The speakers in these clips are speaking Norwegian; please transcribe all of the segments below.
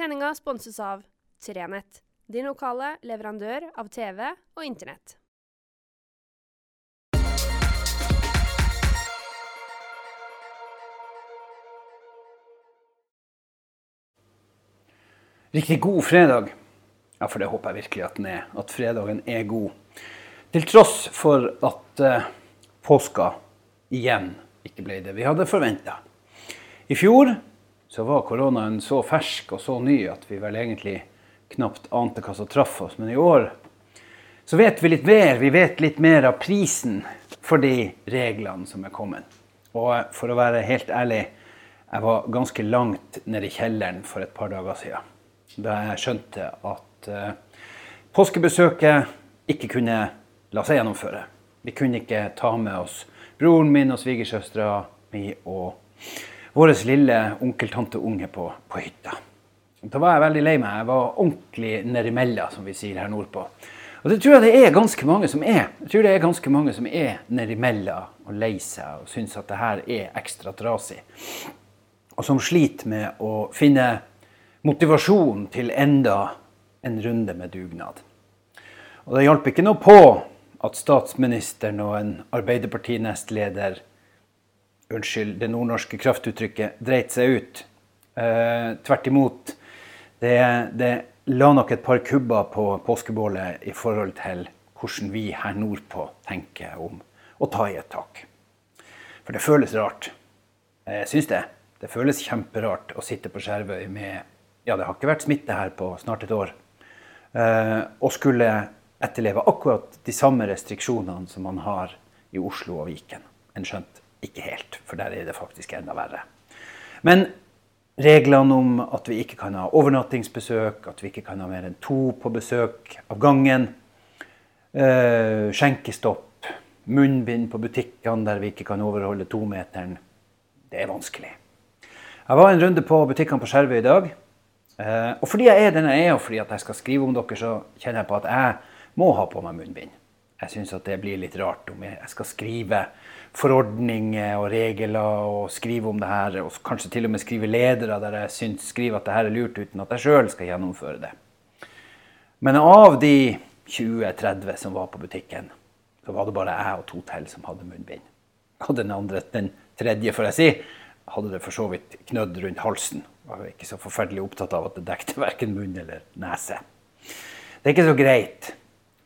Sendinga sponses av Trenett, din lokale leverandør av TV og Internett. Riktig god fredag. Ja, for det håper jeg virkelig at den er. At fredagen er god. Til tross for at uh, påska igjen ikke ble det vi hadde forventa. I fjor så var koronaen så fersk og så ny at vi vel egentlig knapt ante hva som traff oss. Men i år så vet vi litt mer. Vi vet litt mer av prisen for de reglene som er kommet. Og for å være helt ærlig, jeg var ganske langt nede i kjelleren for et par dager siden. Da jeg skjønte at uh, påskebesøket ikke kunne la seg gjennomføre. Vi kunne ikke ta med oss broren min og svigersøstera mi og vår lille onkel, tante, unge på, på, hytta. Da var jeg veldig lei meg. Jeg var ordentlig nedimella, som vi sier her nordpå. Og det tror jeg det er ganske mange som er. Jeg tror det er ganske mange som er nedimella og lei seg og syns at det her er ekstra trasig. Og som sliter med å finne motivasjon til enda en runde med dugnad. Og det hjalp ikke noe på at statsministeren og en Arbeiderparti-nestleder Unnskyld det nordnorske kraftuttrykket dreit seg ut. Eh, tvert imot. Det, det, la nok et par kubber på påskebålet i forhold til hvordan vi her nordpå tenker om å ta i et tak. For det føles rart. Jeg syns det. Det føles kjemperart å sitte på Skjervøy med Ja, det har ikke vært smitte her på snart et år. Eh, og skulle etterleve akkurat de samme restriksjonene som man har i Oslo og Viken. En skjønt ikke helt, for der er det faktisk enda verre. Men reglene om at vi ikke kan ha overnattingsbesøk, at vi ikke kan ha mer enn to på besøk av gangen, øh, skjenkestopp, munnbind på butikkene der vi ikke kan overholde tometeren, det er vanskelig. Jeg var en runde på butikkene på Skjervøy i dag. Eh, og fordi jeg er den jeg er, og fordi jeg skal skrive om dere, så kjenner jeg på at jeg må ha på meg munnbind. Jeg syns det blir litt rart om jeg skal skrive forordninger og regler og skrive om det her, og kanskje til og med skrive ledere der jeg syns skriver at det her er lurt, uten at jeg sjøl skal gjennomføre det. Men av de 20-30 som var på butikken, så var det bare jeg og to til som hadde munnbind. Og den andre, den tredje, får jeg si, hadde det for så vidt knødd rundt halsen. Var ikke så forferdelig opptatt av at det dekte verken munn eller nese. Det er ikke så greit.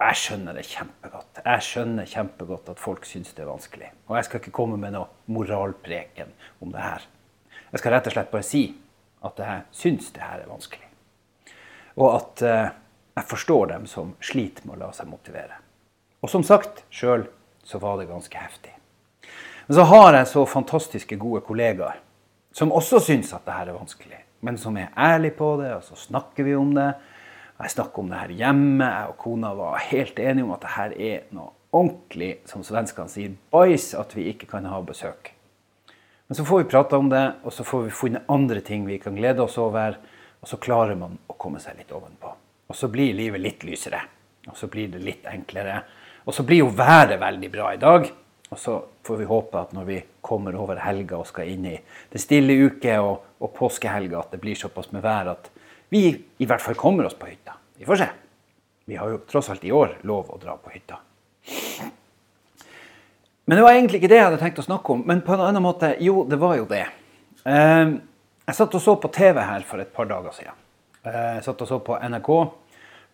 Jeg skjønner det kjempegodt. Jeg skjønner kjempegodt at folk syns det er vanskelig. Og jeg skal ikke komme med noe moralpreken om det her. Jeg skal rett og slett bare si at jeg syns det her er vanskelig. Og at uh, jeg forstår dem som sliter med å la seg motivere. Og som sagt, sjøl så var det ganske heftig. Men så har jeg så fantastiske gode kollegaer som også syns at det her er vanskelig, men som er ærlige på det, og så snakker vi om det. Jeg snakka om det her hjemme. Jeg og kona var helt enige om at det her er noe ordentlig, som svenskene sier, boys, at vi ikke kan ha besøk. Men så får vi prata om det, og så får vi funnet andre ting vi kan glede oss over. Og så klarer man å komme seg litt ovenpå. Og så blir livet litt lysere. Og så blir det litt enklere. Og så blir jo været veldig bra i dag. Og så får vi håpe at når vi kommer over helga og skal inn i det stille uke og, og påskehelga, at det blir såpass med vær at vi i hvert fall kommer oss på hytta. Vi får se. Vi har jo tross alt i år lov å dra på hytta. Men det var egentlig ikke det jeg hadde tenkt å snakke om. Men på en annen måte, jo, det var jo det. Ehm, jeg satt og så på TV her for et par dager siden. Eh, jeg satt og så på NRK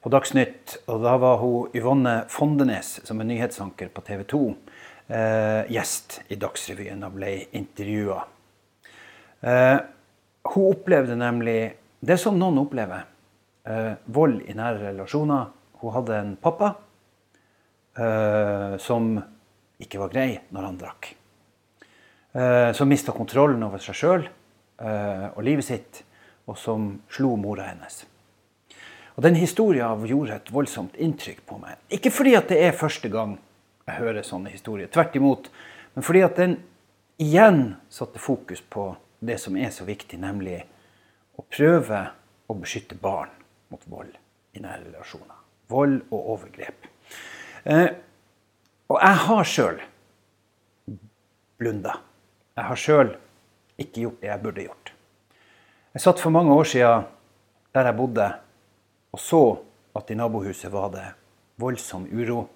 på Dagsnytt, og da var hun Yvonne Fondenes, som er nyhetsanker på TV 2, eh, gjest i Dagsrevyen og ble intervjua. Eh, hun opplevde nemlig det som noen opplever. Eh, vold i nære relasjoner. Hun hadde en pappa eh, som ikke var grei når han drakk. Eh, som mista kontrollen over seg sjøl og livet sitt, og som slo mora hennes. Og Den historien gjorde et voldsomt inntrykk på meg. Ikke fordi at det er første gang jeg hører sånne historier, tvert imot. Men fordi at den igjen satte fokus på det som er så viktig, nemlig å prøve å beskytte barn mot vold i nære relasjoner. Vold og overgrep. Eh, og jeg har sjøl blunda. Jeg har sjøl ikke gjort det jeg burde gjort. Jeg satt for mange år siden der jeg bodde, og så at i nabohuset var det voldsom uro.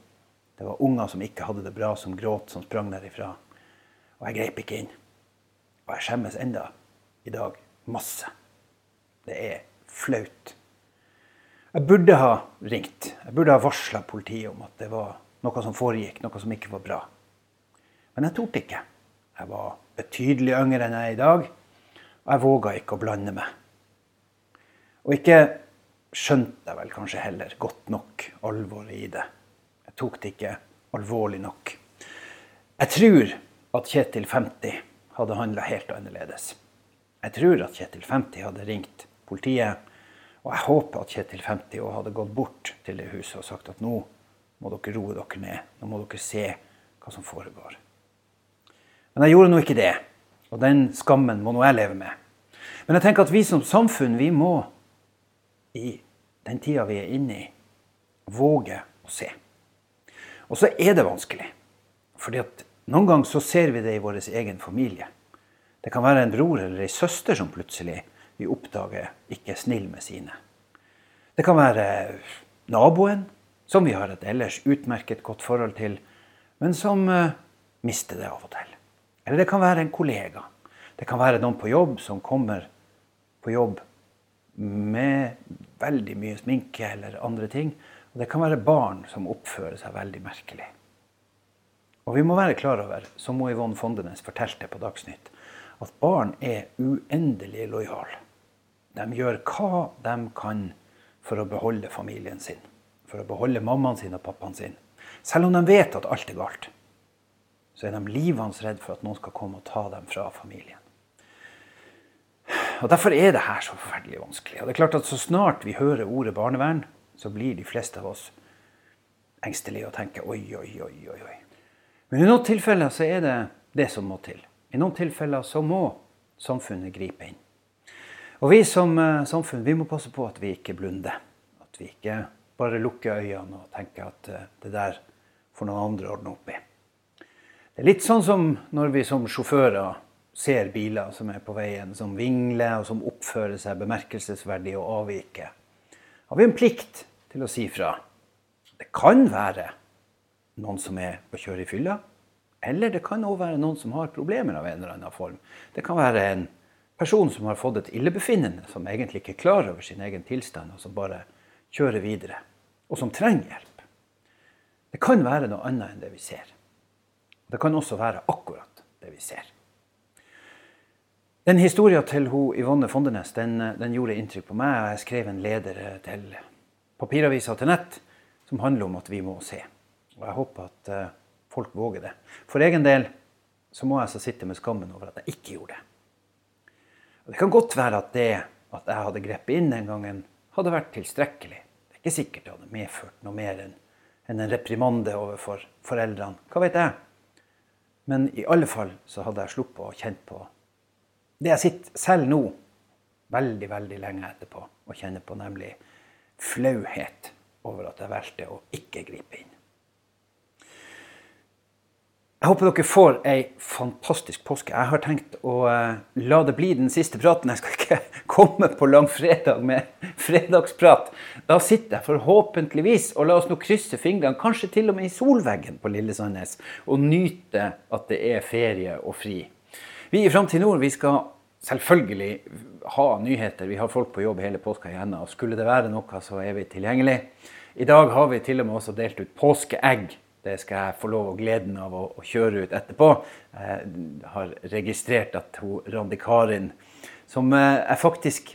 Det var unger som ikke hadde det bra, som gråt, som sprang derifra. Og jeg greip ikke inn. Og jeg skjemmes enda i dag masse. Det er flaut. Jeg burde ha ringt. Jeg burde ha varsla politiet om at det var noe som foregikk, noe som ikke var bra. Men jeg torde ikke. Jeg var betydelig yngre enn jeg er i dag, og jeg våga ikke å blande meg. Og ikke skjønte jeg vel kanskje heller godt nok alvoret i det. Jeg tok det ikke alvorlig nok. Jeg tror at Kjetil 50 hadde handla helt annerledes. Jeg tror at Kjetil 50 hadde ringt politiet, og jeg håper at Kjetil 50 òg hadde gått bort til det huset og sagt at nå må dere roe dere ned. Nå må dere se hva som foregår. Men jeg gjorde nå ikke det, og den skammen må nå jeg leve med. Men jeg tenker at vi som samfunn, vi må i den tida vi er inne i, våge å se. Og så er det vanskelig. fordi at noen ganger så ser vi det i vår egen familie. Det kan være en bror eller ei søster som plutselig vi oppdager ikke er snill med sine. Det kan være naboen, som vi har et ellers utmerket godt forhold til, men som uh, mister det av og til. Eller det kan være en kollega. Det kan være noen på jobb som kommer på jobb med veldig mye sminke eller andre ting. Og det kan være barn som oppfører seg veldig merkelig. Og vi må være klar over, som Yvonne Fondenes fortalte på Dagsnytt, at barn er uendelig lojale. De gjør hva de kan for å beholde familien sin. For å beholde mammaen sin og pappaen sin. Selv om de vet at alt er galt, så er de livende redd for at noen skal komme og ta dem fra familien. Og Derfor er det her så forferdelig vanskelig. Og det er klart at Så snart vi hører ordet barnevern, så blir de fleste av oss engstelige og tenker oi, oi, oi, oi. oi. Men i noen tilfeller så er det det som må til. I noen tilfeller så må samfunnet gripe inn. Og vi som uh, samfunn vi må passe på at vi ikke blunder. At vi ikke bare lukker øynene og tenker at uh, det der får noen andre ordne opp i. Det er litt sånn som når vi som sjåfører ser biler som er på veien, som vingler og som oppfører seg bemerkelsesverdig og avviker. Har vi en plikt til å si fra. Det kan være noen som er på kjøre i fylla. Eller det kan òg være noen som har problemer av en eller annen form. Det kan være en person som har fått et illebefinnende, som egentlig ikke er klar over sin egen tilstand, og som bare kjører videre. Og som trenger hjelp. Det kan være noe annet enn det vi ser. Det kan også være akkurat det vi ser. Den historien til hun, Yvonne Fondenes den, den, gjorde inntrykk på meg. Jeg skrev en leder til papiravisa til nett som handler om at vi må se. Og jeg håper at uh, folk våger det. For egen del så må jeg altså sitte med skammen over at jeg ikke gjorde det. Og det kan godt være at det at jeg hadde grepet inn den gangen, hadde vært tilstrekkelig. Det er ikke sikkert det hadde medført noe mer enn en reprimande overfor foreldrene. Hva vet jeg? Men i alle fall så hadde jeg sluppet å kjenne på det jeg sitter selv nå, veldig, veldig lenge etterpå, og kjenner på, nemlig flauhet over at jeg valgte å ikke gripe inn. Jeg håper dere får ei fantastisk påske. Jeg har tenkt å uh, la det bli den siste praten. Jeg skal ikke komme på langfredag med fredagsprat. Da sitter jeg forhåpentligvis, og la oss nå krysse fingrene, kanskje til og med i solveggen på Lille Sandnes, og nyte at det er ferie og fri. Vi i Framtid Nord vi skal selvfølgelig ha nyheter. Vi har folk på jobb hele påska igjen. og Skulle det være noe, så er vi tilgjengelig. I dag har vi til og med også delt ut påskeegg det skal jeg få lov og gleden av å, å, kjøre ut etterpå. Jeg har registrert at hun, Randi Karin, som eh, jeg faktisk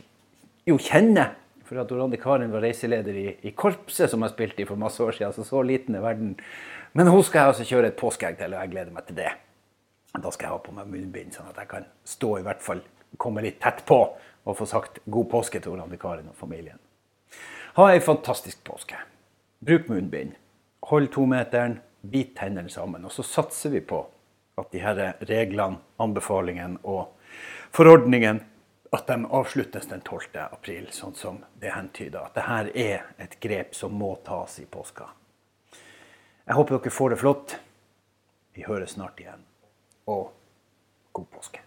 jo kjenner for at Randi Karin var reiseleder i, i korpset som jeg spilte i for masse år siden. Så så liten er verden. Men hun skal jeg altså kjøre et påskeegg til, og jeg gleder meg til det. Da skal jeg ha på meg munnbind, sånn at jeg kan stå i hvert fall, komme litt tett på og få sagt god påske til Randi Karin og familien. Ha ei fantastisk påske. Bruk munnbind hold tometeren, bit tennene sammen. Og så satser vi på at de her reglene, anbefalingene og forordningen at de avsluttes den 12. april, sånn som det hentyder. At dette er et grep som må tas i påska. Jeg håper dere får det flott. Vi høres snart igjen. Og god påske.